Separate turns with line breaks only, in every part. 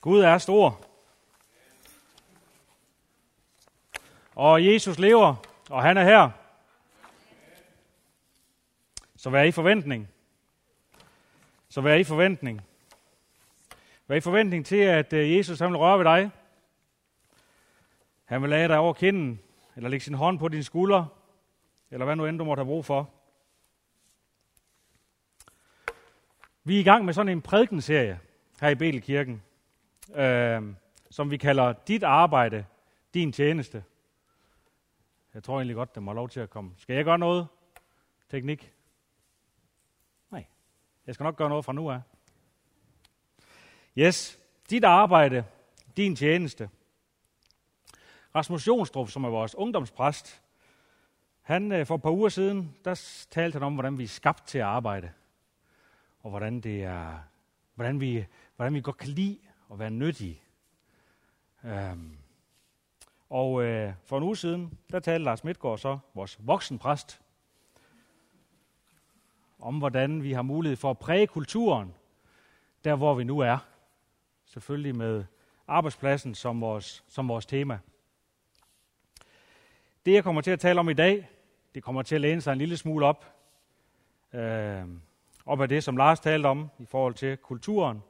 Gud er stor. Og Jesus lever, og han er her. Så vær i forventning. Så vær i forventning. Vær i forventning til, at øh, Jesus han vil røre ved dig. Han vil lade dig over kinden, eller lægge sin hånd på din skulder, eller hvad nu end du måtte have brug for. Vi er i gang med sådan en prædikenserie her i Betelkirken, øh, som vi kalder Dit arbejde, din tjeneste. Jeg tror egentlig godt, det må lov til at komme. Skal jeg gøre noget? Teknik? Nej. Jeg skal nok gøre noget fra nu af. Yes. Dit arbejde, din tjeneste. Rasmus Jonstrup, som er vores ungdomspræst, han øh, for et par uger siden, der talte han om, hvordan vi er skabt til at arbejde. Og hvordan, det er, hvordan, vi, hvordan vi godt kan lide og være nyttige. Øhm. og øh, for en uge siden, der talte Lars Midtgaard så, vores voksenpræst, om hvordan vi har mulighed for at præge kulturen, der hvor vi nu er. Selvfølgelig med arbejdspladsen som vores, som vores tema. Det, jeg kommer til at tale om i dag, det kommer til at læne sig en lille smule op, øh, op af det, som Lars talte om i forhold til kulturen.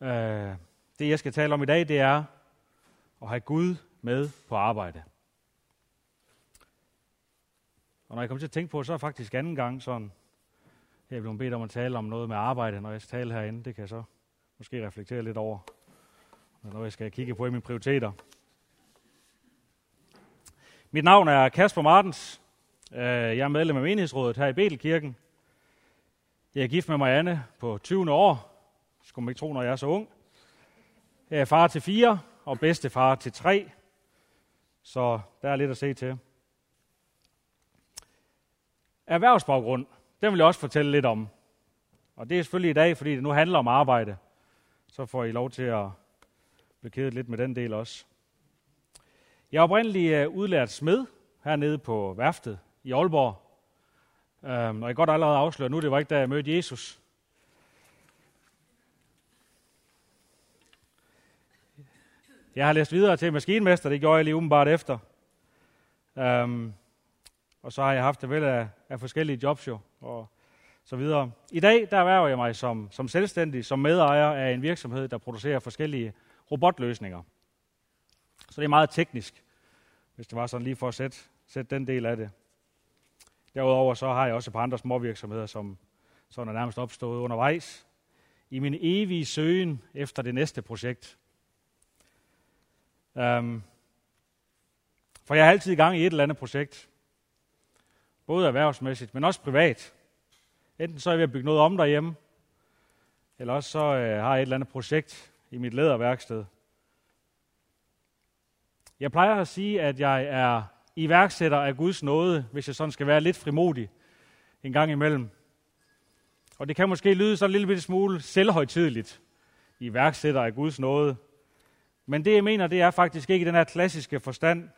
Øh, det, jeg skal tale om i dag, det er at have Gud med på arbejde. Og når jeg kommer til at tænke på det, så er det faktisk anden gang sådan, jeg blev bedt om at tale om noget med arbejde, når jeg skal tale herinde. Det kan jeg så måske reflektere lidt over, når jeg skal kigge på i mine prioriteter. Mit navn er Kasper Martens. Øh, jeg er medlem af menighedsrådet her i Betelkirken. Jeg er gift med Marianne på 20. år. Skulle man ikke tro, når jeg er så ung. Jeg er far til fire og bedstefar til tre. Så der er lidt at se til. Erhvervsbaggrund, den vil jeg også fortælle lidt om. Og det er selvfølgelig i dag, fordi det nu handler om arbejde. Så får I lov til at blive kedet lidt med den del også. Jeg er oprindeligt øh, udlært smed hernede på værftet i Aalborg. Øhm, og jeg kan godt allerede afsløre nu, det var ikke da jeg mødte Jesus. Jeg har læst videre til maskinmester, det gjorde jeg lige umiddelbart efter. Um, og så har jeg haft det vel af, af forskellige jobs jo, og så videre. I dag, der erhverver jeg mig som, som selvstændig, som medejer af en virksomhed, der producerer forskellige robotløsninger. Så det er meget teknisk, hvis det var sådan lige for at sætte, sætte den del af det. Derudover så har jeg også et par andre små virksomheder, som sådan er nærmest opstået undervejs i min evige søgen efter det næste projekt. Um, for jeg er altid i gang i et eller andet projekt. Både erhvervsmæssigt, men også privat. Enten så er jeg ved at bygge noget om derhjemme, eller også så uh, har jeg et eller andet projekt i mit læderværksted. Jeg plejer at sige, at jeg er iværksætter af Guds nåde, hvis jeg sådan skal være lidt frimodig en gang imellem. Og det kan måske lyde så en lille smule selvhøjtideligt, iværksætter af Guds nåde. Men det, jeg mener, det er faktisk ikke den her klassiske forstand,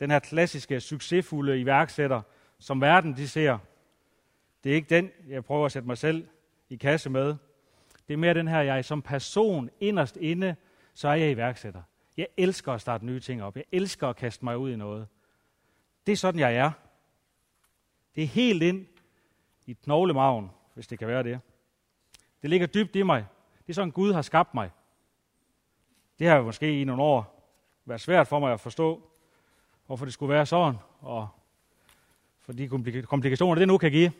den her klassiske succesfulde iværksætter, som verden de ser. Det er ikke den, jeg prøver at sætte mig selv i kasse med. Det er mere den her, jeg som person inderst inde, så er jeg iværksætter. Jeg elsker at starte nye ting op. Jeg elsker at kaste mig ud i noget. Det er sådan, jeg er. Det er helt ind i knoglemagen, hvis det kan være det. Det ligger dybt i mig. Det er sådan, Gud har skabt mig. Det har måske i nogle år været svært for mig at forstå, hvorfor det skulle være sådan, og for de komplikationer, det nu kan give.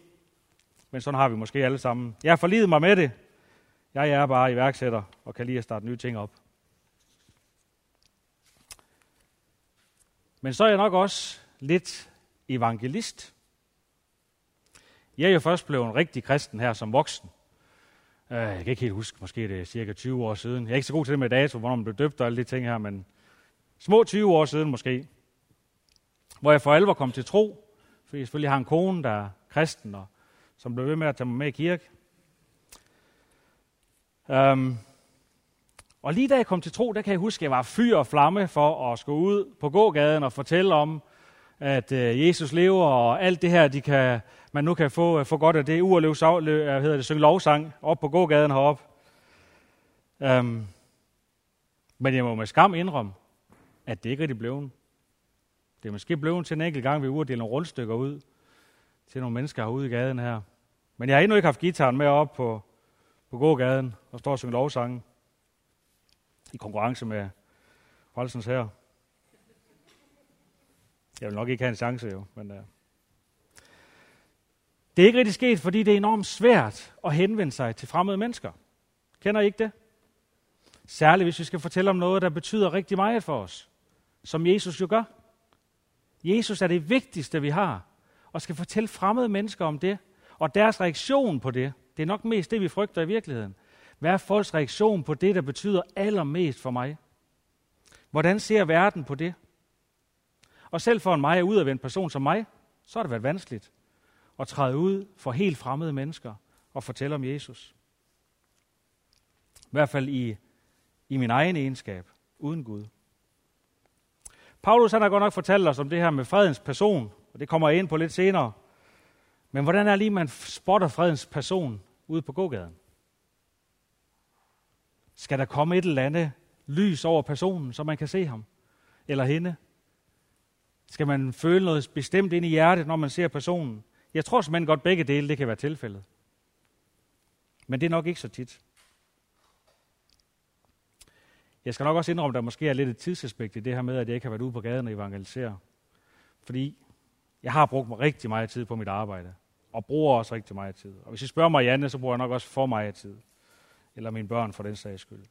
Men sådan har vi måske alle sammen. Jeg har forlidet mig med det. Jeg er bare iværksætter og kan lige at starte nye ting op. Men så er jeg nok også lidt evangelist. Jeg er jo først blevet en rigtig kristen her som voksen. Øh, jeg kan ikke helt huske, måske det er cirka 20 år siden. Jeg er ikke så god til det med dato, hvornår man blev døbt og alle de ting her, men små 20 år siden måske. Hvor jeg for alvor kom til tro, fordi jeg selvfølgelig har en kone, der er kristen, og som blev ved med at tage mig med i kirke. Um, og lige da jeg kom til tro, der kan jeg huske, at jeg var fyr og flamme for at skulle ud på gågaden og fortælle om, at øh, Jesus lever, og alt det her, de kan, man nu kan få, øh, få godt af det. Ur løb, øh, hedder det, synge lovsang op på gågaden heroppe. Um, Men jeg må med skam indrømme, at det ikke rigtig blev. Det er måske blevet til en enkelt gang, vi er ude og dele nogle rundstykker ud til nogle mennesker herude i gaden her. Men jeg har endnu ikke haft gitaren med op på, på gågaden og står og synger lovsange i konkurrence med Holsens her. Jeg vil nok ikke have en chance jo, men uh... det er ikke rigtig sket, fordi det er enormt svært at henvende sig til fremmede mennesker. Kender I ikke det? Særligt hvis vi skal fortælle om noget, der betyder rigtig meget for os, som Jesus jo gør. Jesus er det vigtigste, vi har, og skal fortælle fremmede mennesker om det, og deres reaktion på det. Det er nok mest det, vi frygter i virkeligheden. Hvad er folks reaktion på det, der betyder allermest for mig? Hvordan ser verden på det? Og selv for en mig udadvendt person som mig, så har det været vanskeligt at træde ud for helt fremmede mennesker og fortælle om Jesus. I hvert fald i, i min egen egenskab, uden Gud. Paulus han har godt nok fortalt os om det her med fredens person, og det kommer jeg ind på lidt senere. Men hvordan er lige, man spotter fredens person ude på gågaden? Skal der komme et eller andet lys over personen, så man kan se ham eller hende? Skal man føle noget bestemt ind i hjertet, når man ser personen? Jeg tror simpelthen godt, begge dele det kan være tilfældet. Men det er nok ikke så tit. Jeg skal nok også indrømme, at der måske er lidt et tidsaspekt i det her med, at jeg ikke har været ude på gaden og evangelisere. Fordi jeg har brugt mig rigtig meget tid på mit arbejde, og bruger også rigtig meget tid. Og hvis I spørger mig, Janne, så bruger jeg nok også for meget tid. Eller mine børn for den sags skyld.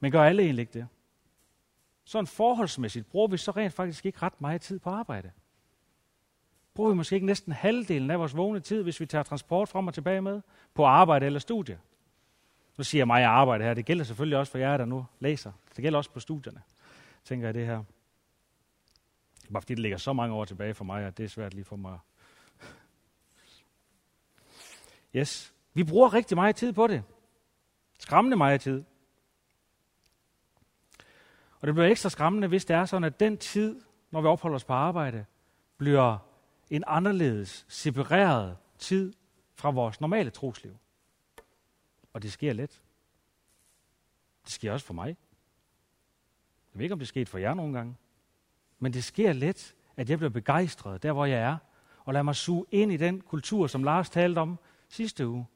Men gør alle egentlig ikke det? Sådan forholdsmæssigt bruger vi så rent faktisk ikke ret meget tid på arbejde. Bruger vi måske ikke næsten halvdelen af vores vågne tid, hvis vi tager transport frem og tilbage med, på arbejde eller studie. Nu siger jeg mig, at jeg arbejder her. Det gælder selvfølgelig også for jer, der nu læser. Det gælder også på studierne, tænker jeg det her. Bare fordi det ligger så mange år tilbage for mig, at det er svært lige for mig. Yes. Vi bruger rigtig meget tid på det. Skræmmende meget tid. Og det bliver ekstra skræmmende, hvis det er sådan, at den tid, når vi opholder os på arbejde, bliver en anderledes, separeret tid fra vores normale trosliv. Og det sker let. Det sker også for mig. Jeg ved ikke, om det sker for jer nogle gange. Men det sker let, at jeg bliver begejstret der, hvor jeg er. Og lad mig suge ind i den kultur, som Lars talte om sidste uge.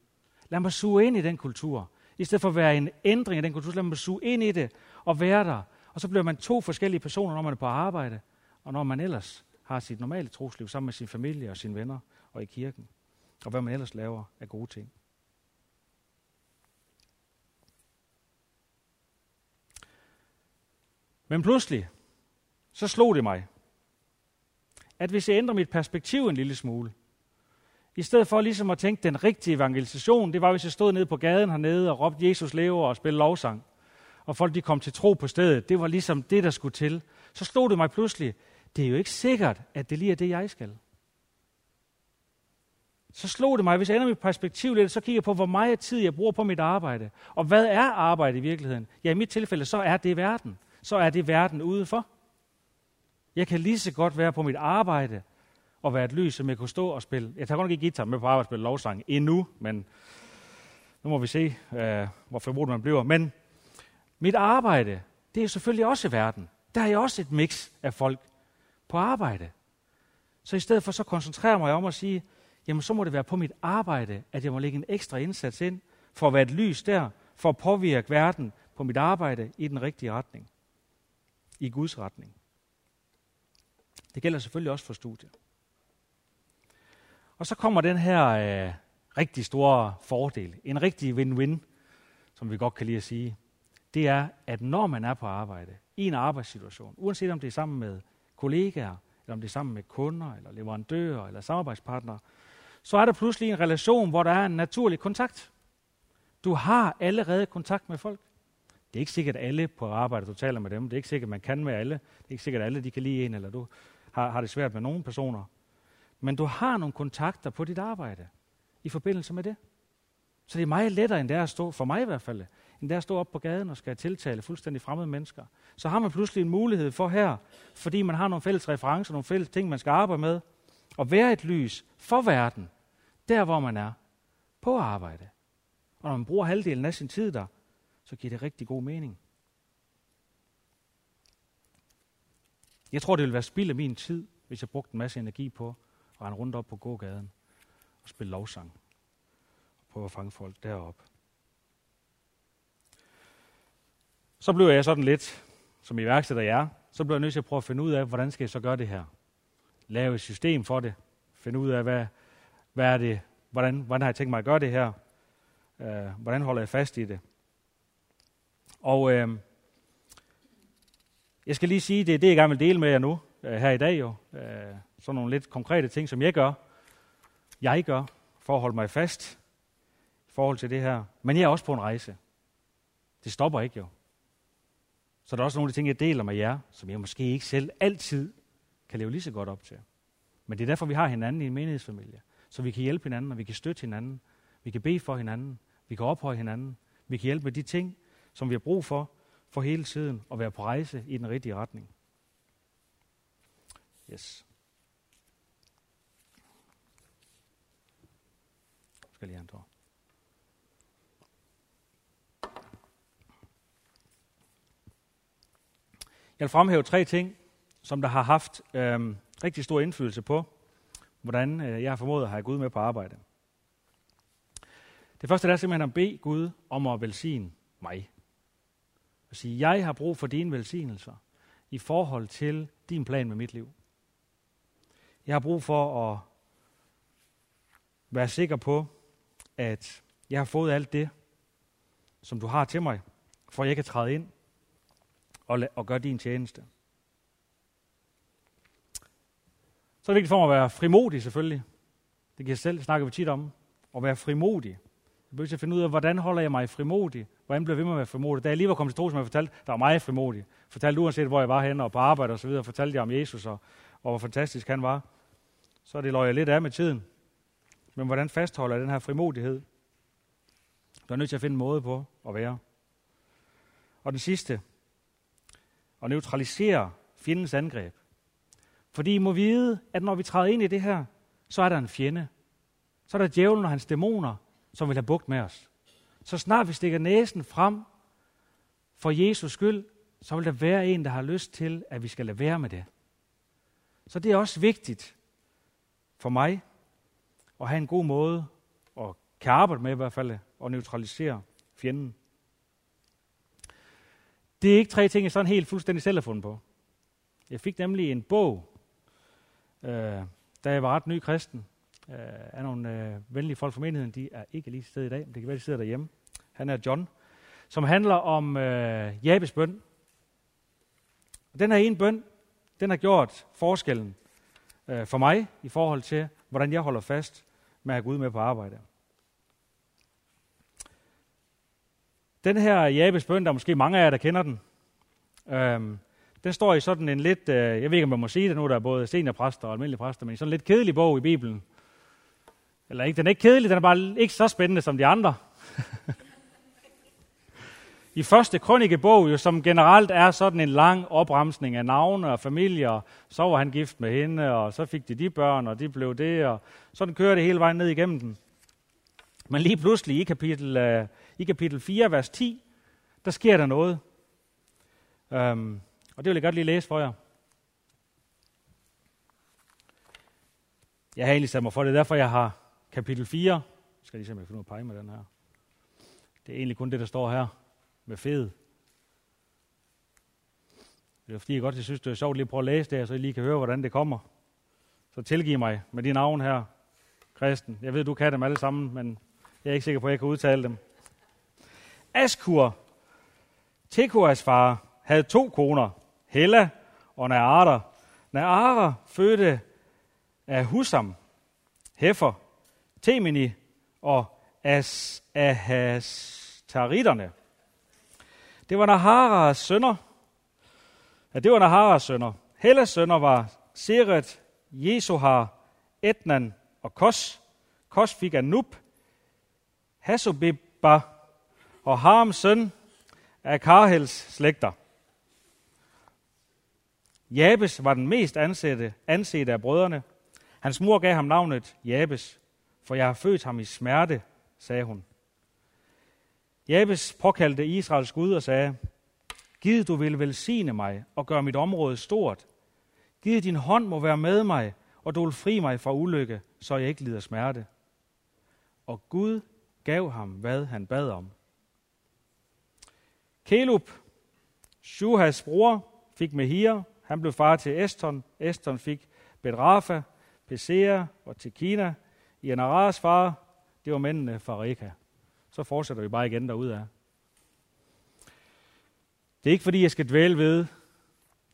Lad mig suge ind i den kultur. I stedet for at være en ændring af den kultur, lad mig suge ind i det og være der. Og så bliver man to forskellige personer, når man er på arbejde, og når man ellers har sit normale trosliv sammen med sin familie og sine venner og i kirken. Og hvad man ellers laver af gode ting. Men pludselig, så slog det mig, at hvis jeg ændrer mit perspektiv en lille smule, i stedet for ligesom at tænke den rigtige evangelisation, det var, hvis jeg stod nede på gaden hernede og råbte Jesus lever og spillede lovsang, og folk de kom til tro på stedet, det var ligesom det, der skulle til. Så slog det mig pludselig, det er jo ikke sikkert, at det lige er det, jeg skal. Så slog det mig, hvis jeg ender mit perspektiv lidt, så kigger jeg på, hvor meget tid jeg bruger på mit arbejde. Og hvad er arbejde i virkeligheden? Ja, i mit tilfælde, så er det verden så er det verden udenfor. Jeg kan lige så godt være på mit arbejde og være et lys, som jeg kunne stå og spille. Jeg tager godt nok ikke guitar med på arbejde og spille lovsang endnu, men nu må vi se, øh, hvor formodet man bliver. Men mit arbejde, det er selvfølgelig også verden. Der er jeg også et mix af folk på arbejde. Så i stedet for så koncentrerer mig om at sige, jamen så må det være på mit arbejde, at jeg må lægge en ekstra indsats ind, for at være et lys der, for at påvirke verden på mit arbejde i den rigtige retning i Guds retning. Det gælder selvfølgelig også for studiet. Og så kommer den her øh, rigtig store fordel, en rigtig win-win, som vi godt kan lide at sige. Det er, at når man er på arbejde, i en arbejdssituation, uanset om det er sammen med kollegaer, eller om det er sammen med kunder, eller leverandører, eller samarbejdspartnere, så er der pludselig en relation, hvor der er en naturlig kontakt. Du har allerede kontakt med folk. Det er ikke sikkert, at alle på arbejde, du taler med dem. Det er ikke sikkert, at man kan med alle. Det er ikke sikkert, at alle de kan lide en, eller du har, har det svært med nogle personer. Men du har nogle kontakter på dit arbejde i forbindelse med det. Så det er meget lettere, end det er at stå, for mig i hvert fald, end der at stå op på gaden og skal tiltale fuldstændig fremmede mennesker. Så har man pludselig en mulighed for her, fordi man har nogle fælles referencer, nogle fælles ting, man skal arbejde med, at være et lys for verden, der hvor man er, på arbejde. Og når man bruger halvdelen af sin tid der, så giver det rigtig god mening. Jeg tror, det ville være spild af min tid, hvis jeg brugte en masse energi på at rende rundt op på gågaden og spille lovsang. Og prøve at fange folk derop. Så blev jeg sådan lidt, som iværksætter jeg er, så blev jeg nødt til at prøve at finde ud af, hvordan skal jeg så gøre det her. Lave et system for det. Finde ud af, hvad, hvad er det, hvordan, hvordan har jeg tænkt mig at gøre det her. Øh, hvordan holder jeg fast i det. Og øh, jeg skal lige sige, det er det, jeg gerne vil dele med jer nu, øh, her i dag jo. Øh, sådan nogle lidt konkrete ting, som jeg gør. Jeg gør, for at holde mig fast i forhold til det her. Men jeg er også på en rejse. Det stopper ikke jo. Så der er også nogle af de ting, jeg deler med jer, som jeg måske ikke selv altid kan leve lige så godt op til. Men det er derfor, vi har hinanden i en menighedsfamilie. Så vi kan hjælpe hinanden, og vi kan støtte hinanden. Vi kan bede for hinanden. Vi kan ophøje hinanden. Vi kan hjælpe med de ting, som vi har brug for, for hele tiden at være på rejse i den rigtige retning. Yes. Skal lige have en tår. Jeg vil fremhæve tre ting, som der har haft øh, rigtig stor indflydelse på, hvordan øh, jeg har formået at have Gud med på arbejde. Det første er simpelthen at bede Gud om at velsigne mig. At sige, jeg har brug for dine velsignelser i forhold til din plan med mit liv. Jeg har brug for at være sikker på, at jeg har fået alt det, som du har til mig, for at jeg kan træde ind og, og gør din tjeneste. Så er det vigtigt for mig at være frimodig selvfølgelig. Det kan jeg selv snakke vi tit om. At være frimodig. Jeg begyndte at finde ud af, hvordan holder jeg mig frimodig? Hvordan bliver jeg ved med at være frimodig? Da jeg lige var kommet til tro, som jeg fortalte, der var meget frimodig. Fortalte uanset, hvor jeg var henne og på arbejde og så videre, fortalte jeg om Jesus og, og hvor fantastisk han var. Så det løg jeg lidt af med tiden. Men hvordan fastholder jeg den her frimodighed? Du er nødt til at finde en måde på at være. Og den sidste, og neutralisere fjendens angreb. Fordi I må vide, at når vi træder ind i det her, så er der en fjende. Så er der djævlen og hans dæmoner, som vil have bugt med os. Så snart vi stikker næsen frem for Jesus skyld, så vil der være en, der har lyst til, at vi skal lade være med det. Så det er også vigtigt for mig at have en god måde, og kan arbejde med i hvert fald, at neutralisere fjenden. Det er ikke tre ting, jeg sådan helt fuldstændig selv har fundet på. Jeg fik nemlig en bog, øh, da jeg var ret ny kristen, øh, af nogle øh, venlige folk fra menigheden. De er ikke lige til stede i dag, men det kan være, de sidder derhjemme. Han er John, som handler om øh, Jabes bøn. Og den her ene bøn, den har gjort forskellen øh, for mig i forhold til, hvordan jeg holder fast med at gå ud med på arbejde. Den her Jabes bøn, der er måske mange af jer, der kender den, øhm, den står i sådan en lidt, øh, jeg ved ikke, om man må sige det nu, der er både seniorpræster og almindelige præster, men i sådan en lidt kedelig bog i Bibelen. Eller ikke, den er ikke kedelig, den er bare ikke så spændende som de andre. I første krønikebog, jo, som generelt er sådan en lang opremsning af navne og familier, så var han gift med hende, og så fik de de børn, og de blev det, og sådan kører det hele vejen ned igennem den. Men lige pludselig i kapitel, øh, i kapitel 4, vers 10, der sker der noget. Øhm, og det vil jeg godt lige læse for jer. Jeg har egentlig sat mig for det, derfor jeg har kapitel 4. Jeg skal lige se, om jeg kan finde ud af pege med den her. Det er egentlig kun det, der står her med fed. Det er fordi, jeg godt jeg synes, det er sjovt lige at prøve at læse det, så I lige kan høre, hvordan det kommer. Så tilgiv mig med de navn her, Kristen. Jeg ved, du kan dem alle sammen, men jeg er ikke sikker på, at jeg kan udtale dem. Askur, Tekoas far, havde to koner, Hella og Naara. Naara fødte af Husam, Hefer, Temini og As Ahastaritterne. Det var Naharas sønner. Ja, det var Naharas sønner. Hellas sønner var Seret, Jesohar, Etnan og Kos. Kos fik Anub, Hasobeba og Harms søn af Karhels slægter. Jabes var den mest ansette, ansete af brødrene. Hans mor gav ham navnet Jabes, for jeg har født ham i smerte, sagde hun. Jabes påkaldte Israels Gud og sagde, Gid du vil velsigne mig og gøre mit område stort. Gid din hånd må være med mig, og du vil fri mig fra ulykke, så jeg ikke lider smerte. Og Gud gav ham, hvad han bad om. Kelub, Shuhas bror, fik Mehir. Han blev far til Eston. Eston fik Bedrafa, Pesea og Tekina. I Anaras far, det var mændene fra Reka. Så fortsætter vi bare igen derudad. Det er ikke fordi, jeg skal dvæle ved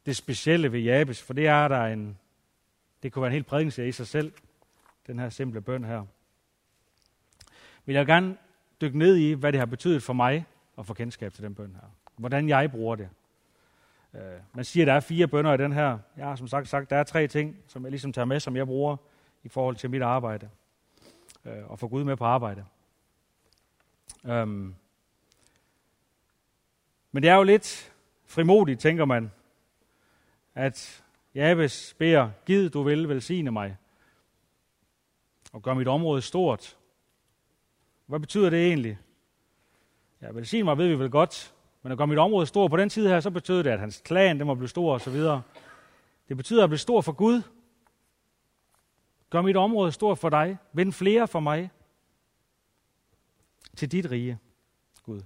det specielle ved Jabes, for det er der en, det kunne være en helt prædikenserie i sig selv, den her simple bøn her. Men jeg vil gerne dykke ned i, hvad det har betydet for mig at få kendskab til den bøn her. Hvordan jeg bruger det. Uh, man siger, at der er fire bønder i den her. Jeg har som sagt sagt, der er tre ting, som jeg ligesom tager med, som jeg bruger i forhold til mit arbejde. Uh, og få Gud med på arbejde. Um, øhm, men det er jo lidt frimodigt, tænker man, at Jabes beder, giv du vil velsigne mig, og gør mit område stort. Hvad betyder det egentlig? Ja, velsign mig ved vi vel godt, men at gøre mit område stort på den tid her, så betyder det, at hans klan den må blive stor osv. så. Det betyder at blive stor for Gud. Gør mit område stort for dig. Vind flere for mig. Til dit rige, Gud.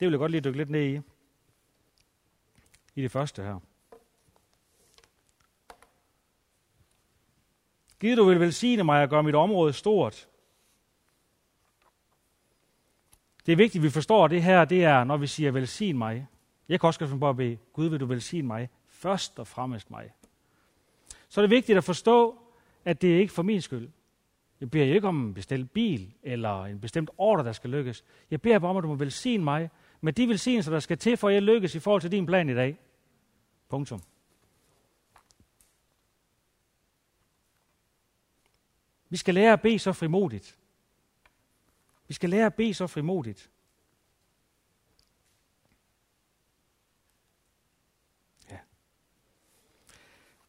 Det vil jeg godt lige dykke lidt ned i. I det første her. Giv du vil velsigne mig og gøre mit område stort. Det er vigtigt, at vi forstår det her, det er, når vi siger velsign mig. Jeg kan også finde at bede, Gud vil du velsigne mig, først og fremmest mig. Så er det vigtigt at forstå, at det er ikke for min skyld. Jeg beder ikke om en bestemt bil eller en bestemt ordre, der skal lykkes. Jeg beder bare om, at du må velsigne mig med de velsignelser, der skal til, for at jeg lykkes i forhold til din plan i dag. Punktum. Vi skal lære at bede så frimodigt. Vi skal lære at bede så frimodigt. Ja.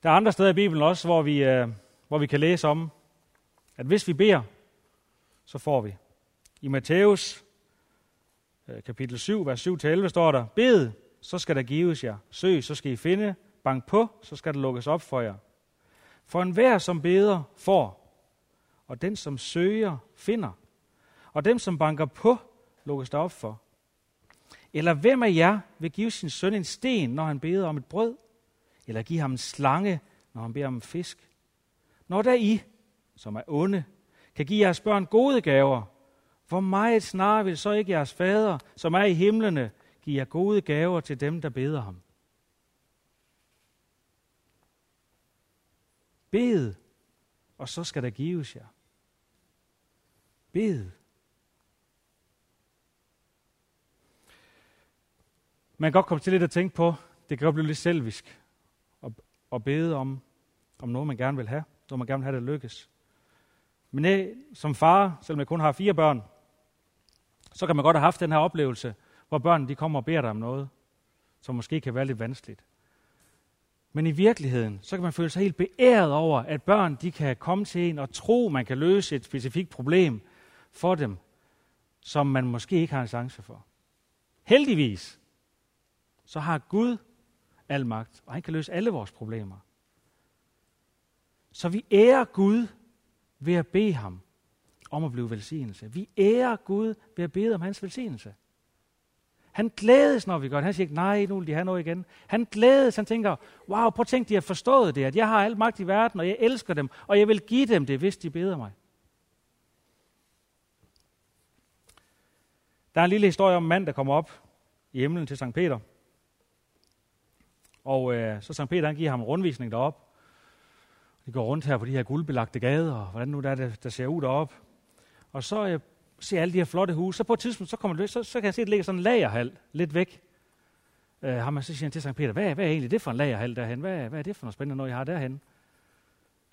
Der er andre steder i Bibelen også, hvor vi, øh, hvor vi kan læse om, at hvis vi beder, så får vi. I Matthæus øh, kapitel 7, vers 7-11 står der, Bed, så skal der gives jer. Søg, så skal I finde. Bank på, så skal der lukkes op for jer. For enhver, som beder, får. Og den, som søger, finder. Og dem, som banker på, lukkes der op for. Eller hvem af jer vil give sin søn en sten, når han beder om et brød? Eller give ham en slange, når han beder om en fisk? Når der I, som er onde, kan give jeres børn gode gaver, hvor meget snarere vil så ikke jeres fader, som er i himlene, give jer gode gaver til dem, der beder ham? Bed, og så skal der gives jer. Bed. Man kan godt komme til lidt at tænke på, det kan godt blive lidt selvisk at, at bede om, om noget, man gerne vil have, noget man gerne vil have, det lykkes. Men jeg, som far, selvom jeg kun har fire børn, så kan man godt have haft den her oplevelse, hvor børnene de kommer og beder dig om noget, som måske kan være lidt vanskeligt. Men i virkeligheden, så kan man føle sig helt beæret over, at børn de kan komme til en og tro, man kan løse et specifikt problem for dem, som man måske ikke har en chance for. Heldigvis, så har Gud al magt, og han kan løse alle vores problemer. Så vi ærer Gud ved at bede ham om at blive velsignelse. Vi ærer Gud ved at bede om hans velsignelse. Han glædes, når vi gør det. Han siger ikke, nej, nu vil de have noget igen. Han glædes, han tænker, wow, prøv at tænke, de har forstået det, at jeg har al magt i verden, og jeg elsker dem, og jeg vil give dem det, hvis de beder mig. Der er en lille historie om en mand, der kommer op i himlen til Sankt Peter. Og øh, så Sankt Peter han giver ham en rundvisning derop. De går rundt her på de her guldbelagte gader, og hvordan nu der, der, der ser ud derop. Og så øh, ser alle de her flotte huse. Så på et tidspunkt, så, kommer det, så, så kan jeg se, at det ligger sådan en lagerhal lidt væk. Øh, har man så siger han til Sankt Peter, hvad, hvad er egentlig det for en lagerhal derhen? Hvad, hvad er det for noget spændende noget, I har derhen?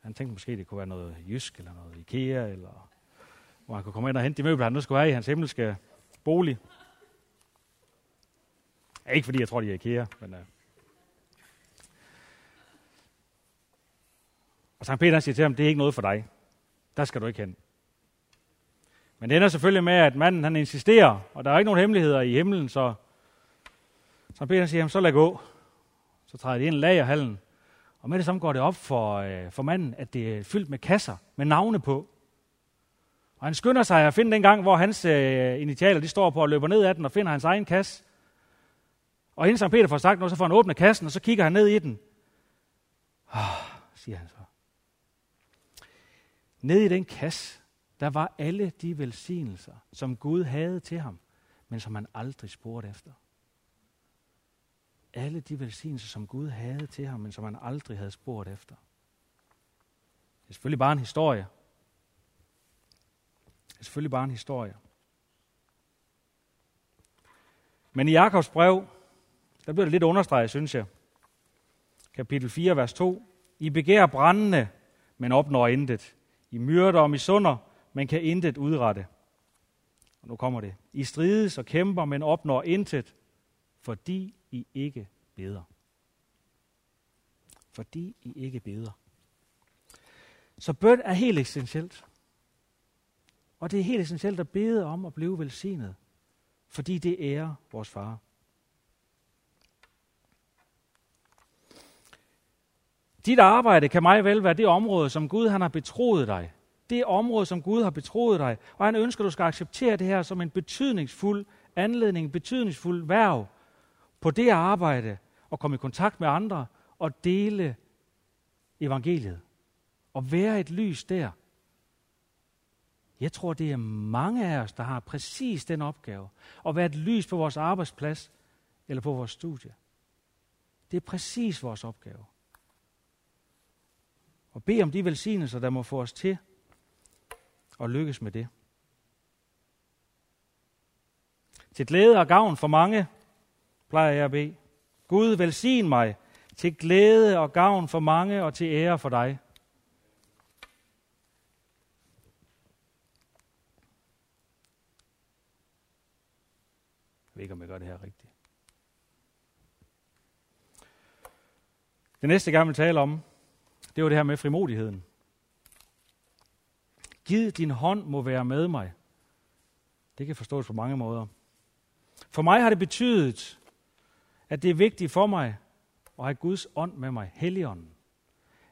Han tænkte måske, det kunne være noget jysk, eller noget Ikea, eller hvor han kunne komme ind og hente de møbler, han nu skulle have i hans himmelske bolig. Ikke fordi jeg tror, de er IKEA, men... Øh, Og Sankt Peter siger til ham, det er ikke noget for dig. Der skal du ikke hen. Men det ender selvfølgelig med, at manden han insisterer, og der er ikke nogen hemmeligheder i himlen, så, Sankt Peter siger, så lad gå. Så træder de ind i lagerhallen, og med det samme går det op for, øh, for manden, at det er fyldt med kasser med navne på. Og han skynder sig at finde den gang, hvor hans øh, initialer de står på og løber ned ad den og finder hans egen kasse. Og inden Sankt Peter får sagt noget, så får han åbnet kassen, og så kigger han ned i den. Oh, siger han så. Ned i den kasse, der var alle de velsignelser, som Gud havde til ham, men som han aldrig spurgte efter. Alle de velsignelser, som Gud havde til ham, men som han aldrig havde spurgt efter. Det er selvfølgelig bare en historie. Det er selvfølgelig bare en historie. Men i Jakobs brev, der bliver det lidt understreget, synes jeg. Kapitel 4, vers 2. I begærer brændende, men opnår intet. I myrder og misunder, men kan intet udrette. Og nu kommer det. I strides og kæmper, men opnår intet, fordi I ikke beder. Fordi I ikke beder. Så bøn er helt essentielt. Og det er helt essentielt at bede om at blive velsignet, fordi det ærer vores far. Dit arbejde kan meget vel være det område, som Gud han har betroet dig. Det område, som Gud har betroet dig. Og han ønsker, at du skal acceptere det her som en betydningsfuld anledning, en betydningsfuld værv på det arbejde, og komme i kontakt med andre og dele evangeliet. Og være et lys der. Jeg tror, det er mange af os, der har præcis den opgave. At være et lys på vores arbejdsplads eller på vores studie. Det er præcis vores opgave og bed om de velsignelser, der må få os til at lykkes med det. Til glæde og gavn for mange, plejer jeg at bede. Gud velsign mig til glæde og gavn for mange og til ære for dig. Jeg ved ikke, om jeg gør det her rigtigt. Det næste, jeg gerne vil tale om, det var det her med frimodigheden. Giv din hånd må være med mig. Det kan forstås på mange måder. For mig har det betydet, at det er vigtigt for mig at have Guds ånd med mig, Helligånden.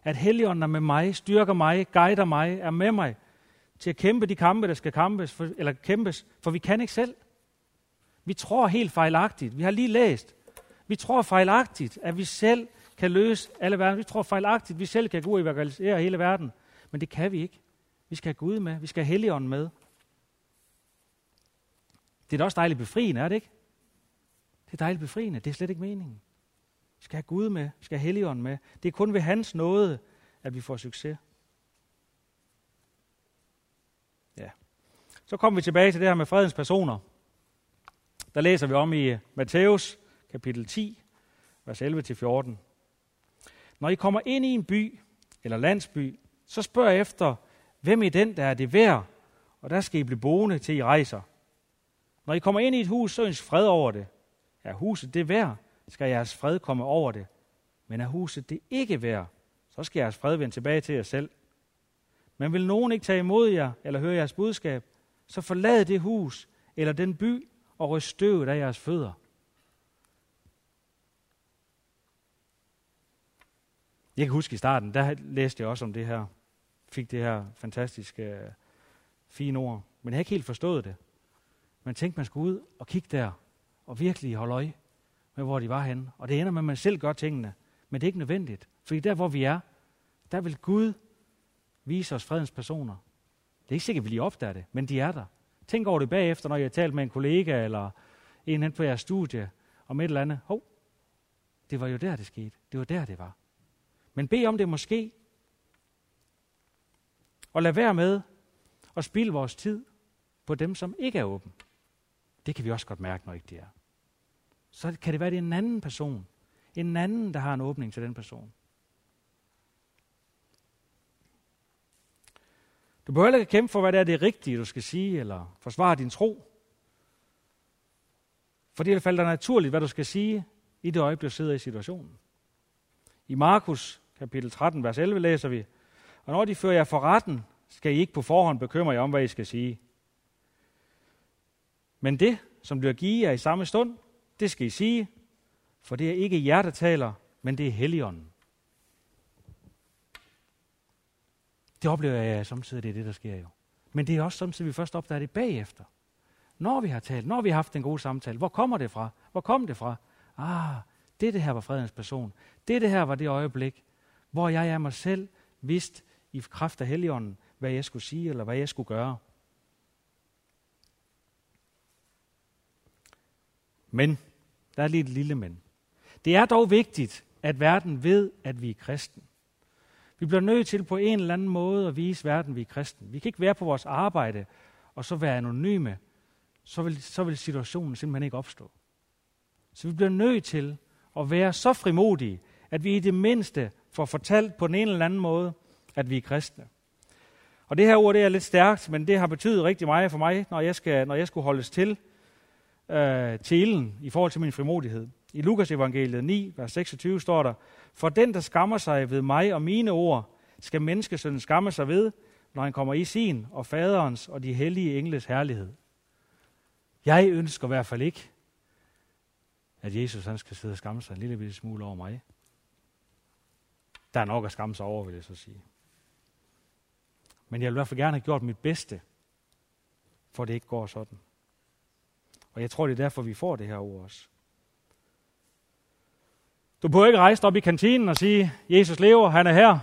At Helligånden er med mig, styrker mig, guider mig, er med mig til at kæmpe de kampe, der skal kæmpes, for, eller kæmpes, for vi kan ikke selv. Vi tror helt fejlagtigt. Vi har lige læst. Vi tror fejlagtigt, at vi selv kan løse alle verden. Vi tror fejlagtigt, at vi selv kan gå og evangelisere hele verden. Men det kan vi ikke. Vi skal have Gud med. Vi skal have Helligånden med. Det er da også dejligt befriende, er det ikke? Det er dejligt befriende. Det er slet ikke meningen. Vi skal have Gud med. Vi skal have Helligånden med. Det er kun ved hans nåde, at vi får succes. Ja. Så kommer vi tilbage til det her med fredens personer. Der læser vi om i Matthæus kapitel 10, vers 11-14. Når I kommer ind i en by eller landsby, så spørg efter, hvem i den, der er det værd, og der skal I blive boende, til I rejser. Når I kommer ind i et hus, så ønsk fred over det. Er huset det værd, skal jeres fred komme over det. Men er huset det ikke værd, så skal jeres fred vende tilbage til jer selv. Men vil nogen ikke tage imod jer eller høre jeres budskab, så forlad det hus eller den by og ryst støvet af jeres fødder. Jeg kan huske i starten, der læste jeg også om det her. Fik det her fantastiske, øh, fine ord. Men jeg havde ikke helt forstået det. Man tænkte, man skulle ud og kigge der, og virkelig holde øje med, hvor de var henne. Og det ender med, at man selv gør tingene. Men det er ikke nødvendigt. Fordi der, hvor vi er, der vil Gud vise os fredens personer. Det er ikke sikkert, at vi lige opdager det, men de er der. Tænk over det bagefter, når jeg har talt med en kollega eller en hen på jeres studie om et eller andet. Hov, det var jo der, det skete. Det var der, det var. Men bed om det måske. Og lad være med at spilde vores tid på dem, som ikke er åben. Det kan vi også godt mærke, når ikke de er. Så kan det være, at det er en anden person. En anden, der har en åbning til den person. Du behøver ikke kæmpe for, hvad det er det rigtige, du skal sige, eller forsvare din tro. For det falder naturligt, hvad du skal sige, i det øjeblik, du sidder i situationen. I Markus kapitel 13, vers 11 læser vi, Og når de fører jer for retten, skal I ikke på forhånd bekymre jer om, hvad I skal sige. Men det, som bliver givet jer i samme stund, det skal I sige, for det er ikke jer, der taler, men det er Helligånden. Det oplever jeg samtidig, det er det, der sker jo. Men det er også samtidig, vi først opdager det bagefter. Når vi har talt, når vi har haft en god samtale, hvor kommer det fra? Hvor kom det fra? Ah, det det her var fredens person. Det det her var det øjeblik, hvor jeg af mig selv vidste i kraft af Helligånden, hvad jeg skulle sige eller hvad jeg skulle gøre. Men, der er lige et lille men. Det er dog vigtigt, at verden ved, at vi er kristen. Vi bliver nødt til på en eller anden måde at vise verden, at vi er kristen. Vi kan ikke være på vores arbejde og så være anonyme. Så vil, så vil situationen simpelthen ikke opstå. Så vi bliver nødt til at være så frimodige, at vi i det mindste får fortalt på en eller anden måde, at vi er kristne. Og det her ord det er lidt stærkt, men det har betydet rigtig meget for mig, når jeg, skal, når jeg skulle holdes til øh, tilen i forhold til min frimodighed. I Lukas evangeliet 9, vers 26 står der, For den, der skammer sig ved mig og mine ord, skal menneskesønnen skamme sig ved, når han kommer i sin og faderens og de hellige engles herlighed. Jeg ønsker i hvert fald ikke, at Jesus han skal sidde og skamme sig en lille smule over mig. Der er nok at skamme sig over, vil jeg så sige. Men jeg vil i hvert fald gerne have gjort mit bedste, for det ikke går sådan. Og jeg tror, det er derfor, vi får det her ord også. Du behøver ikke rejse op i kantinen og sige, Jesus lever, han er her.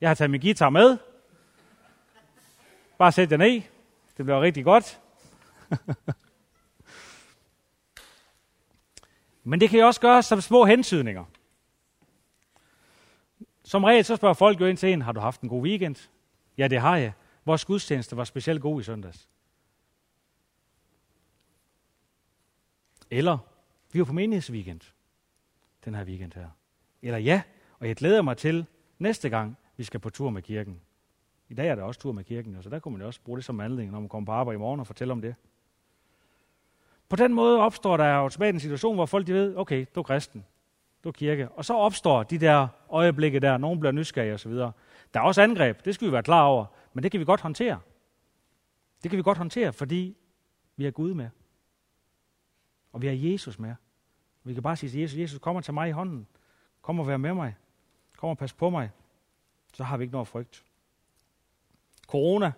Jeg har taget min guitar med. Bare sæt den ned. Det bliver rigtig godt. Men det kan jo også gøres som små hensydninger. Som regel så spørger folk jo ind til en, har du haft en god weekend? Ja, det har jeg. Vores gudstjeneste var specielt god i søndags. Eller, vi var på menighedsweekend den her weekend her. Eller ja, og jeg glæder mig til næste gang, vi skal på tur med kirken. I dag er der også tur med kirken, så der kunne man jo også bruge det som anledning, når man kommer på arbejde i morgen og fortælle om det. På den måde opstår der automatisk en situation, hvor folk de ved, okay, du er kristen, det var kirke. Og så opstår de der øjeblikke der, nogen bliver nysgerrige osv. Der er også angreb, det skal vi være klar over, men det kan vi godt håndtere. Det kan vi godt håndtere, fordi vi har Gud med. Og vi har Jesus med. Vi kan bare sige til Jesus, Jesus, kommer til mig i hånden. Kom og vær med mig. Kom og pas på mig. Så har vi ikke noget frygt. Corona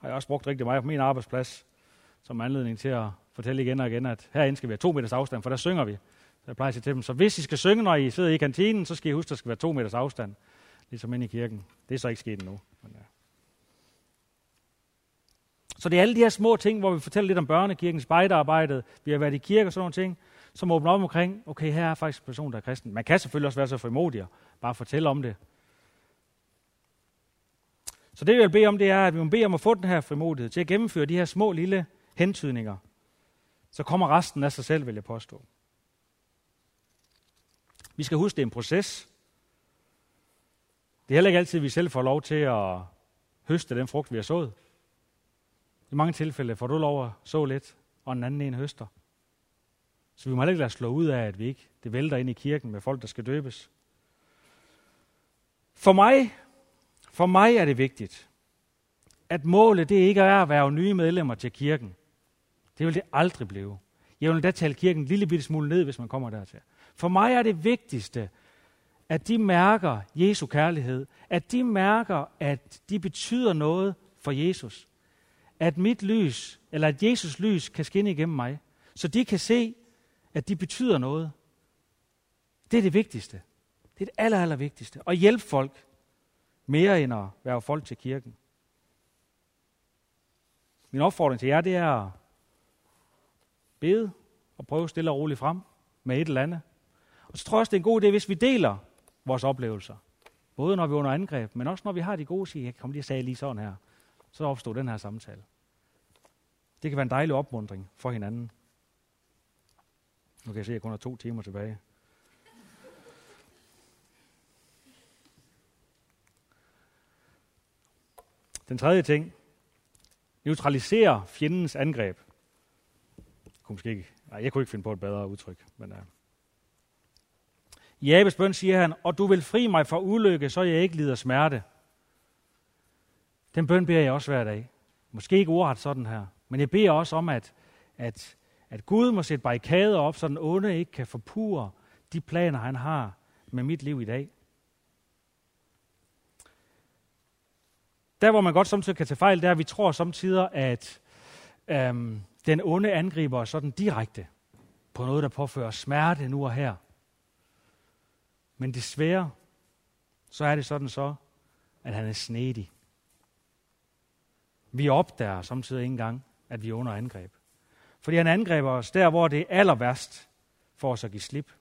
har jeg også brugt rigtig meget på min arbejdsplads som anledning til at fortælle igen og igen, at herinde skal vi have to meters afstand, for der synger vi. Så jeg plejer at sige til dem, så hvis I skal synge, når I sidder i kantinen, så skal I huske, at der skal være to meters afstand, ligesom inde i kirken. Det er så ikke sket endnu. Men ja. Så det er alle de her små ting, hvor vi fortæller lidt om børnekirken, spejderarbejdet, vi har været i kirke og sådan nogle ting, som åbner op omkring, okay, her er faktisk en person, der er kristen. Man kan selvfølgelig også være så frimodig og bare fortælle om det. Så det, jeg vil bede om, det er, at vi må bede om at få den her frimodighed til at gennemføre de her små, lille hentydninger. Så kommer resten af sig selv, vil jeg påstå. Vi skal huske, det er en proces. Det er heller ikke altid, at vi selv får lov til at høste den frugt, vi har sået. I mange tilfælde får du lov at så lidt, og en anden en høster. Så vi må heller ikke lade slå ud af, at vi ikke det vælter ind i kirken med folk, der skal døbes. For mig, for mig er det vigtigt, at målet det ikke er at være nye medlemmer til kirken. Det vil det aldrig blive. Jeg vil da tale kirken en lille bitte smule ned, hvis man kommer dertil. For mig er det vigtigste, at de mærker Jesu kærlighed, at de mærker, at de betyder noget for Jesus. At mit lys, eller at Jesus lys kan skinne igennem mig, så de kan se, at de betyder noget. Det er det vigtigste. Det er det aller, aller vigtigste. At hjælpe folk mere end at være folk til kirken. Min opfordring til jer, det er at bede og prøve stille og roligt frem med et eller andet. Og så tror jeg også, det er en god idé, hvis vi deler vores oplevelser. Både når vi er under angreb, men også når vi har de gode siger, jeg kom lige sige lige sådan her. Så opstår den her samtale. Det kan være en dejlig opmundring for hinanden. Nu kan jeg se, at jeg kun har to timer tilbage. Den tredje ting. Neutralisere fjendens angreb. Jeg kunne måske ikke, nej, jeg kunne ikke finde på et bedre udtryk. Men, uh. I Abes bøn siger han, og du vil fri mig fra ulykke, så jeg ikke lider smerte. Den bøn beder jeg også hver dag. Måske ikke ordret sådan her, men jeg beder også om, at, at, at Gud må sætte barrikader op, så den onde ikke kan forpure de planer, han har med mit liv i dag. Der, hvor man godt samtidig kan tage fejl, det er, at vi tror samtidig, at øhm, den onde angriber os sådan direkte på noget, der påfører smerte nu og her. Men desværre, så er det sådan så, at han er snedig. Vi opdager samtidig ikke engang, at vi er under angreb. Fordi han angriber os der, hvor det er aller værst for os at give slip.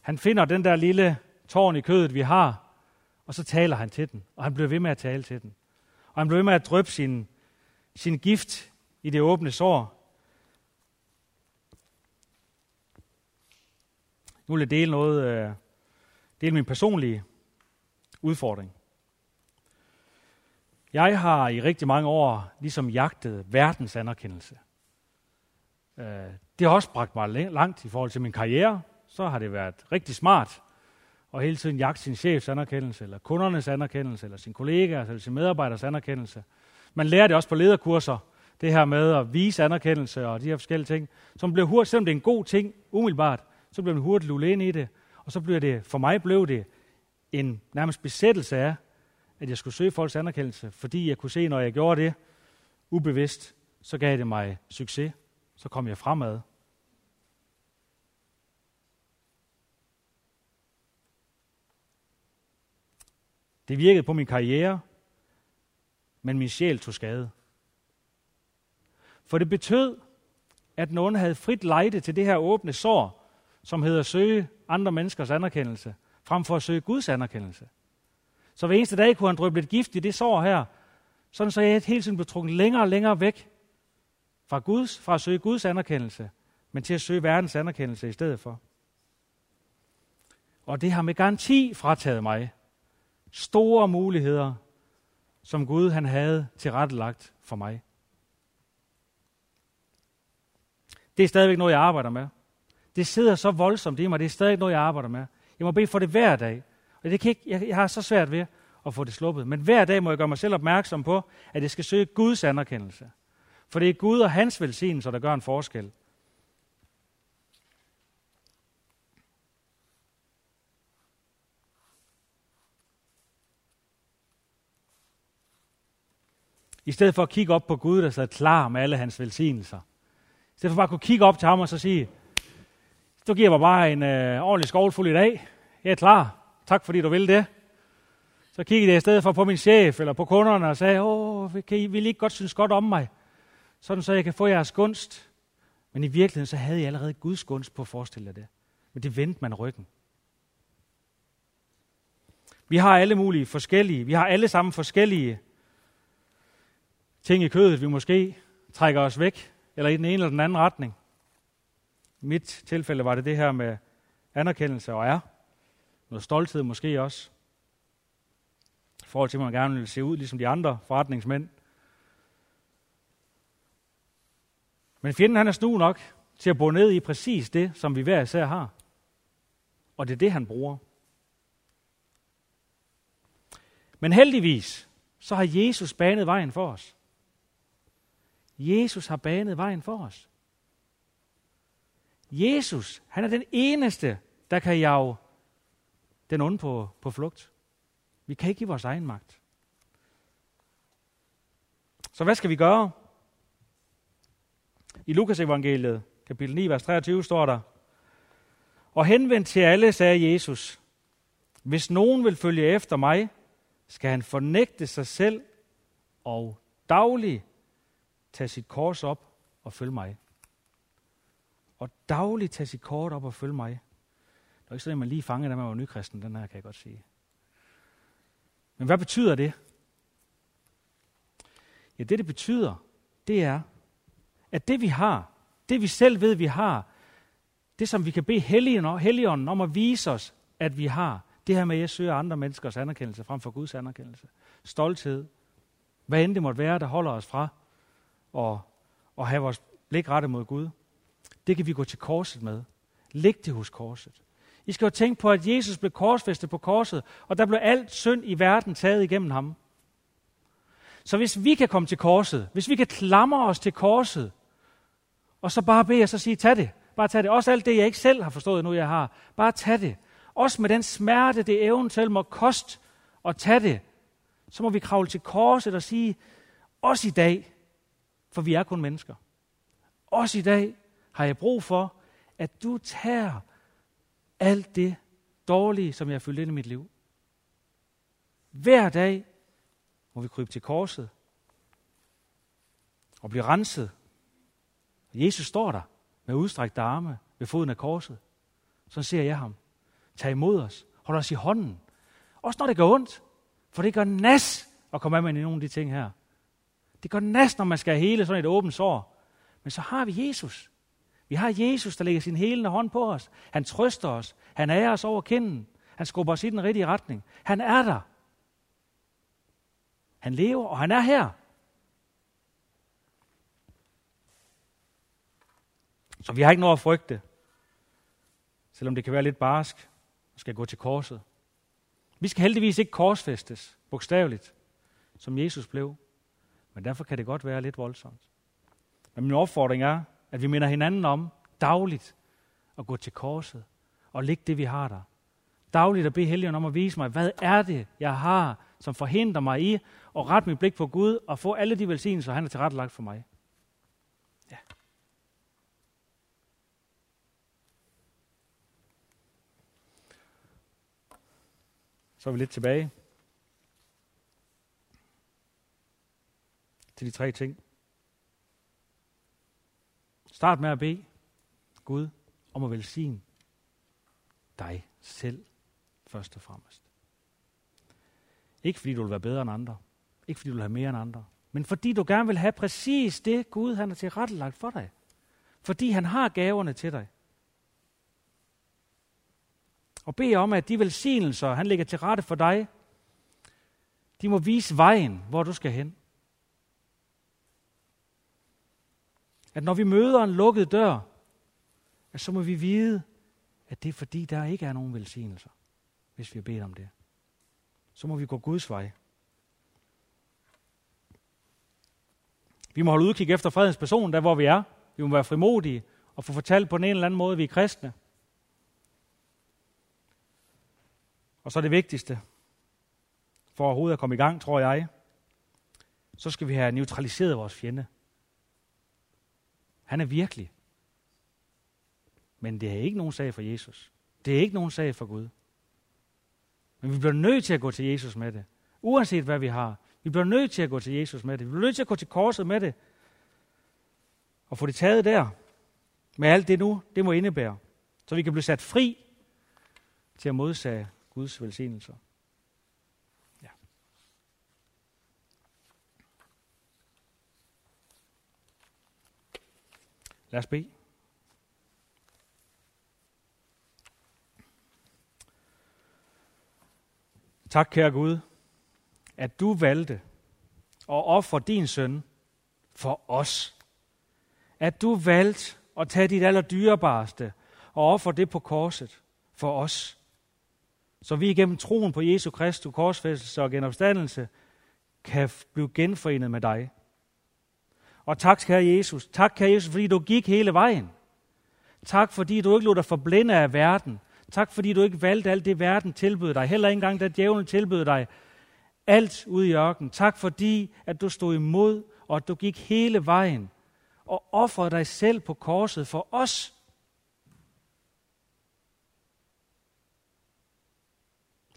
Han finder den der lille tårn i kødet, vi har, og så taler han til den. Og han bliver ved med at tale til den. Og han bliver ved med at drøbe sin, sin gift i det åbne sår. Nu vil jeg dele noget, øh, dele min personlige udfordring. Jeg har i rigtig mange år ligesom jagtet verdens anerkendelse. Øh, det har også bragt mig langt i forhold til min karriere. Så har det været rigtig smart at hele tiden jagte sin chefs anerkendelse, eller kundernes anerkendelse, eller sin kollegaers eller sin medarbejders anerkendelse. Man lærer det også på lederkurser, det her med at vise anerkendelse og de her forskellige ting, som bliver hurtigt, selvom det er en god ting, umiddelbart, så bliver man hurtigt lullet ind i det, og så bliver det, for mig blev det en nærmest besættelse af, at jeg skulle søge folks anerkendelse, fordi jeg kunne se, når jeg gjorde det ubevidst, så gav det mig succes. Så kom jeg fremad. Det virkede på min karriere, men min sjæl tog skade. For det betød, at nogen havde frit lejde til det her åbne sår, som hedder at søge andre menneskers anerkendelse, frem for at søge Guds anerkendelse. Så hver eneste dag kunne han drøbe lidt gift i det sår her, sådan så jeg hele tiden blev trukket længere og længere væk fra, Guds, fra at søge Guds anerkendelse, men til at søge verdens anerkendelse i stedet for. Og det har med garanti frataget mig store muligheder, som Gud han havde tilrettelagt for mig. Det er stadigvæk noget, jeg arbejder med. Det sidder så voldsomt i mig, det er stadig noget, jeg arbejder med. Jeg må bede for det hver dag. Og det kan ikke, jeg, jeg har så svært ved at få det sluppet. Men hver dag må jeg gøre mig selv opmærksom på, at jeg skal søge Guds anerkendelse. For det er Gud og hans velsignelse, der gør en forskel. I stedet for at kigge op på Gud, der sad klar med alle hans velsignelser. I stedet for bare at kunne kigge op til ham og så sige, du giver mig bare en øh, ordentlig skovlfuld i dag. Jeg er klar. Tak fordi du vil det. Så kiggede jeg i stedet for på min chef eller på kunderne og sagde, åh, kan I, vil I ikke godt synes godt om mig? Sådan så jeg kan få jeres gunst. Men i virkeligheden så havde jeg allerede Guds gunst på at forestille jer det. Men det vendte man ryggen. Vi har alle mulige forskellige, vi har alle sammen forskellige ting i kødet, vi måske trækker os væk, eller i den ene eller den anden retning. Mit tilfælde var det det her med anerkendelse og er. Noget stolthed måske også. I forhold til, at man gerne vil se ud ligesom de andre forretningsmænd. Men fjenden han er snu nok til at bo ned i præcis det, som vi hver især har. Og det er det, han bruger. Men heldigvis, så har Jesus banet vejen for os. Jesus har banet vejen for os. Jesus, han er den eneste, der kan jage den onde på, på flugt. Vi kan ikke give vores egen magt. Så hvad skal vi gøre? I Lukas evangeliet, kapitel 9, vers 23, står der, Og henvendt til alle, sagde Jesus, hvis nogen vil følge efter mig, skal han fornægte sig selv og dagligt tage sit kors op og følge mig. Og dagligt tage sit kort op og følge mig. Det er ikke sådan, at man lige fangede, da man var nykristen, den her kan jeg godt sige. Men hvad betyder det? Ja, det det betyder, det er, at det vi har, det vi selv ved, vi har, det som vi kan bede Helligånden om at vise os, at vi har, det her med, at jeg søger andre menneskers anerkendelse frem for Guds anerkendelse. Stolthed. Hvad end det måtte være, der holder os fra at, at have vores blik rettet mod Gud. Det kan vi gå til korset med. Læg det hos korset. I skal jo tænke på, at Jesus blev korsfæstet på korset, og der blev alt synd i verden taget igennem ham. Så hvis vi kan komme til korset, hvis vi kan klamre os til korset, Og så bare bede og så sige, tag det. Bare tag det. Også alt det, jeg ikke selv har forstået nu, jeg har. Bare tag det. Også med den smerte, det eventuelt må koste at tage det. Så må vi kravle til korset og sige, også i dag, for vi er kun mennesker. Også i dag har jeg brug for, at du tager alt det dårlige, som jeg har fyldt ind i mit liv. Hver dag må vi krybe til korset og blive renset. Jesus står der med udstrækte arme ved foden af korset. Så ser jeg ham. Tag imod os. Hold os i hånden. Også når det gør ondt. For det gør nas at komme af med nogle af de ting her. Det gør nas, når man skal hele sådan et åbent sår. Men så har vi Jesus. Vi har Jesus, der lægger sin helende hånd på os. Han trøster os. Han er os over kinden. Han skubber os i den rigtige retning. Han er der. Han lever, og han er her. Så vi har ikke noget at frygte, selvom det kan være lidt barsk og skal gå til korset. Vi skal heldigvis ikke korsfæstes, bogstaveligt, som Jesus blev. Men derfor kan det godt være lidt voldsomt. Men min opfordring er, at vi minder hinanden om dagligt at gå til korset og lægge det, vi har der. Dagligt at bede Helligånden om at vise mig, hvad er det, jeg har, som forhindrer mig i at rette mit blik på Gud og få alle de velsignelser, han har tilrettelagt for mig. Ja. Så er vi lidt tilbage til de tre ting. Start med at bede Gud om at velsigne dig selv først og fremmest. Ikke fordi du vil være bedre end andre. Ikke fordi du vil have mere end andre. Men fordi du gerne vil have præcis det, Gud han har tilrettelagt for dig. Fordi han har gaverne til dig. Og bed om, at de velsignelser, han lægger til rette for dig, de må vise vejen, hvor du skal hen. At når vi møder en lukket dør, at så må vi vide, at det er fordi, der ikke er nogen velsignelser, hvis vi har bedt om det. Så må vi gå Guds vej. Vi må holde udkig efter fredens person, der hvor vi er. Vi må være frimodige og få fortalt på en eller anden måde, at vi er kristne. Og så det vigtigste, for overhovedet at komme i gang, tror jeg, så skal vi have neutraliseret vores fjende. Han er virkelig. Men det er ikke nogen sag for Jesus. Det er ikke nogen sag for Gud. Men vi bliver nødt til at gå til Jesus med det. Uanset hvad vi har. Vi bliver nødt til at gå til Jesus med det. Vi bliver nødt til at gå til korset med det. Og få det taget der. Med alt det nu, det må indebære. Så vi kan blive sat fri til at modsage Guds velsignelser. Lad os bede. Tak, kære Gud, at du valgte at ofre din søn for os. At du valgte at tage dit allerdyrebareste og ofre det på korset for os. Så vi igennem troen på Jesu Kristus korsfæstelse og genopstandelse kan blive genforenet med dig. Og tak, kære Jesus. Tak, kære Jesus, fordi du gik hele vejen. Tak, fordi du ikke lod dig forblinde af verden, Tak fordi du ikke valgte alt det, verden tilbød dig. Heller ikke engang, da djævlen tilbød dig alt ude i ørkenen. Tak fordi, at du stod imod, og at du gik hele vejen og offrede dig selv på korset for os.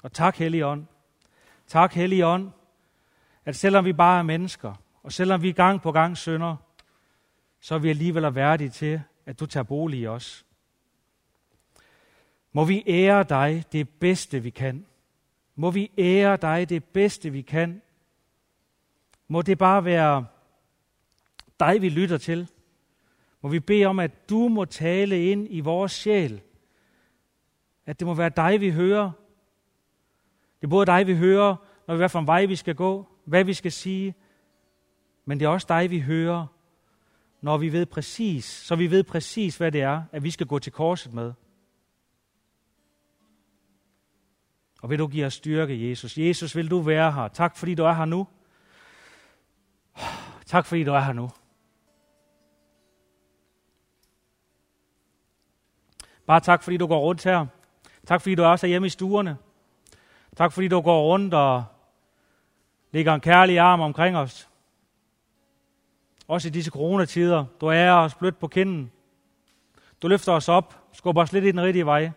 Og tak, Helligånd. Tak, Helligånd, at selvom vi bare er mennesker, og selvom vi gang på gang synder, så er vi alligevel værdige til, at du tager bolig i os. Må vi ære dig det bedste, vi kan. Må vi ære dig det bedste, vi kan. Må det bare være dig, vi lytter til. Må vi bede om, at du må tale ind i vores sjæl. At det må være dig, vi hører. Det er både dig, vi hører, når vi er for en vej, vi skal gå, hvad vi skal sige. Men det er også dig, vi hører, når vi ved præcis, så vi ved præcis, hvad det er, at vi skal gå til korset med. Og vil du give os styrke, Jesus? Jesus, vil du være her? Tak, fordi du er her nu. Tak, fordi du er her nu. Bare tak, fordi du går rundt her. Tak, fordi du også er hjemme i stuerne. Tak, fordi du går rundt og lægger en kærlig arm omkring os. Også i disse coronatider. Du er os blødt på kinden. Du løfter os op, skubber os lidt i den rigtige vej.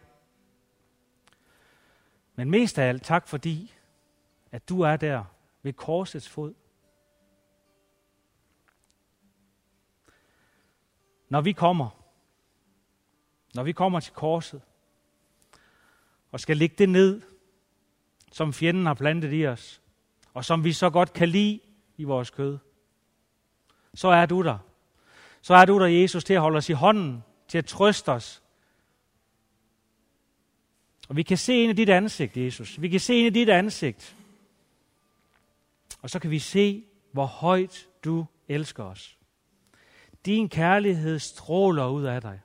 Men mest af alt tak fordi, at du er der ved korsets fod. Når vi kommer, når vi kommer til korset, og skal lægge det ned, som fjenden har plantet i os, og som vi så godt kan lide i vores kød, så er du der. Så er du der, Jesus, til at holde os i hånden, til at trøste os. Og vi kan se ind i dit ansigt, Jesus. Vi kan se ind i dit ansigt. Og så kan vi se, hvor højt du elsker os. Din kærlighed stråler ud af dig.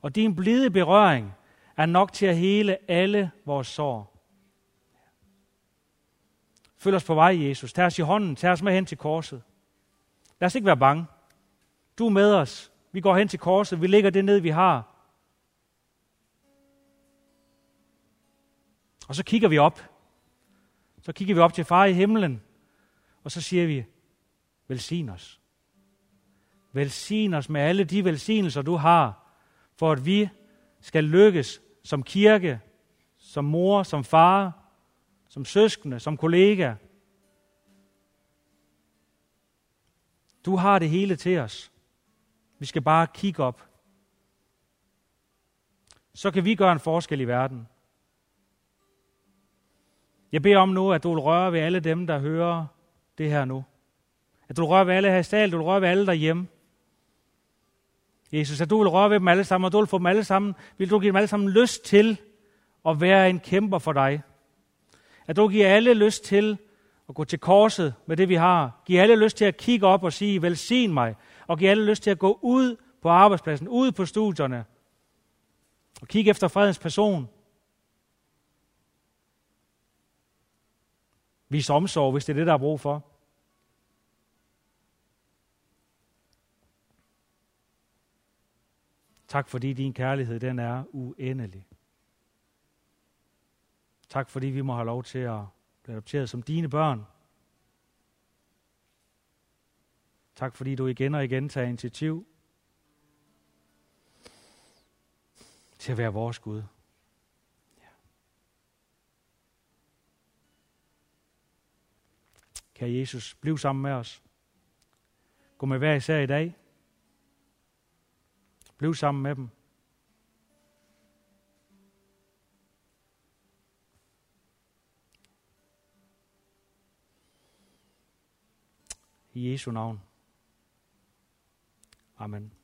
Og din blide berøring er nok til at hele alle vores sår. Følg os på vej, Jesus. Tag os i hånden. Tag os med hen til korset. Lad os ikke være bange. Du er med os. Vi går hen til korset. Vi lægger det ned, vi har. Og så kigger vi op. Så kigger vi op til far i himlen. Og så siger vi, velsign os. Velsign os med alle de velsignelser, du har, for at vi skal lykkes som kirke, som mor, som far, som søskende, som kollega. Du har det hele til os. Vi skal bare kigge op. Så kan vi gøre en forskel i verden. Jeg beder om nu, at du vil røre ved alle dem, der hører det her nu. At du vil røre ved alle her i stald, du vil røre ved alle derhjemme. Jesus, at du vil røre ved dem alle sammen, og du vil få dem alle sammen, vil du give dem alle sammen lyst til at være en kæmper for dig. At du giver alle lyst til og gå til korset med det, vi har. Giv alle lyst til at kigge op og sige, velsign mig. Og giv alle lyst til at gå ud på arbejdspladsen, ud på studierne. Og kigge efter fredens person. Vis omsorg, hvis det er det, der er brug for. Tak fordi din kærlighed, den er uendelig. Tak fordi vi må have lov til at blive adopteret som dine børn. Tak fordi du igen og igen tager initiativ til at være vores Gud. Ja. Kære Jesus, bliv sammen med os. Gå med hver især i dag. Bliv sammen med dem. I Jesu navn. Amen.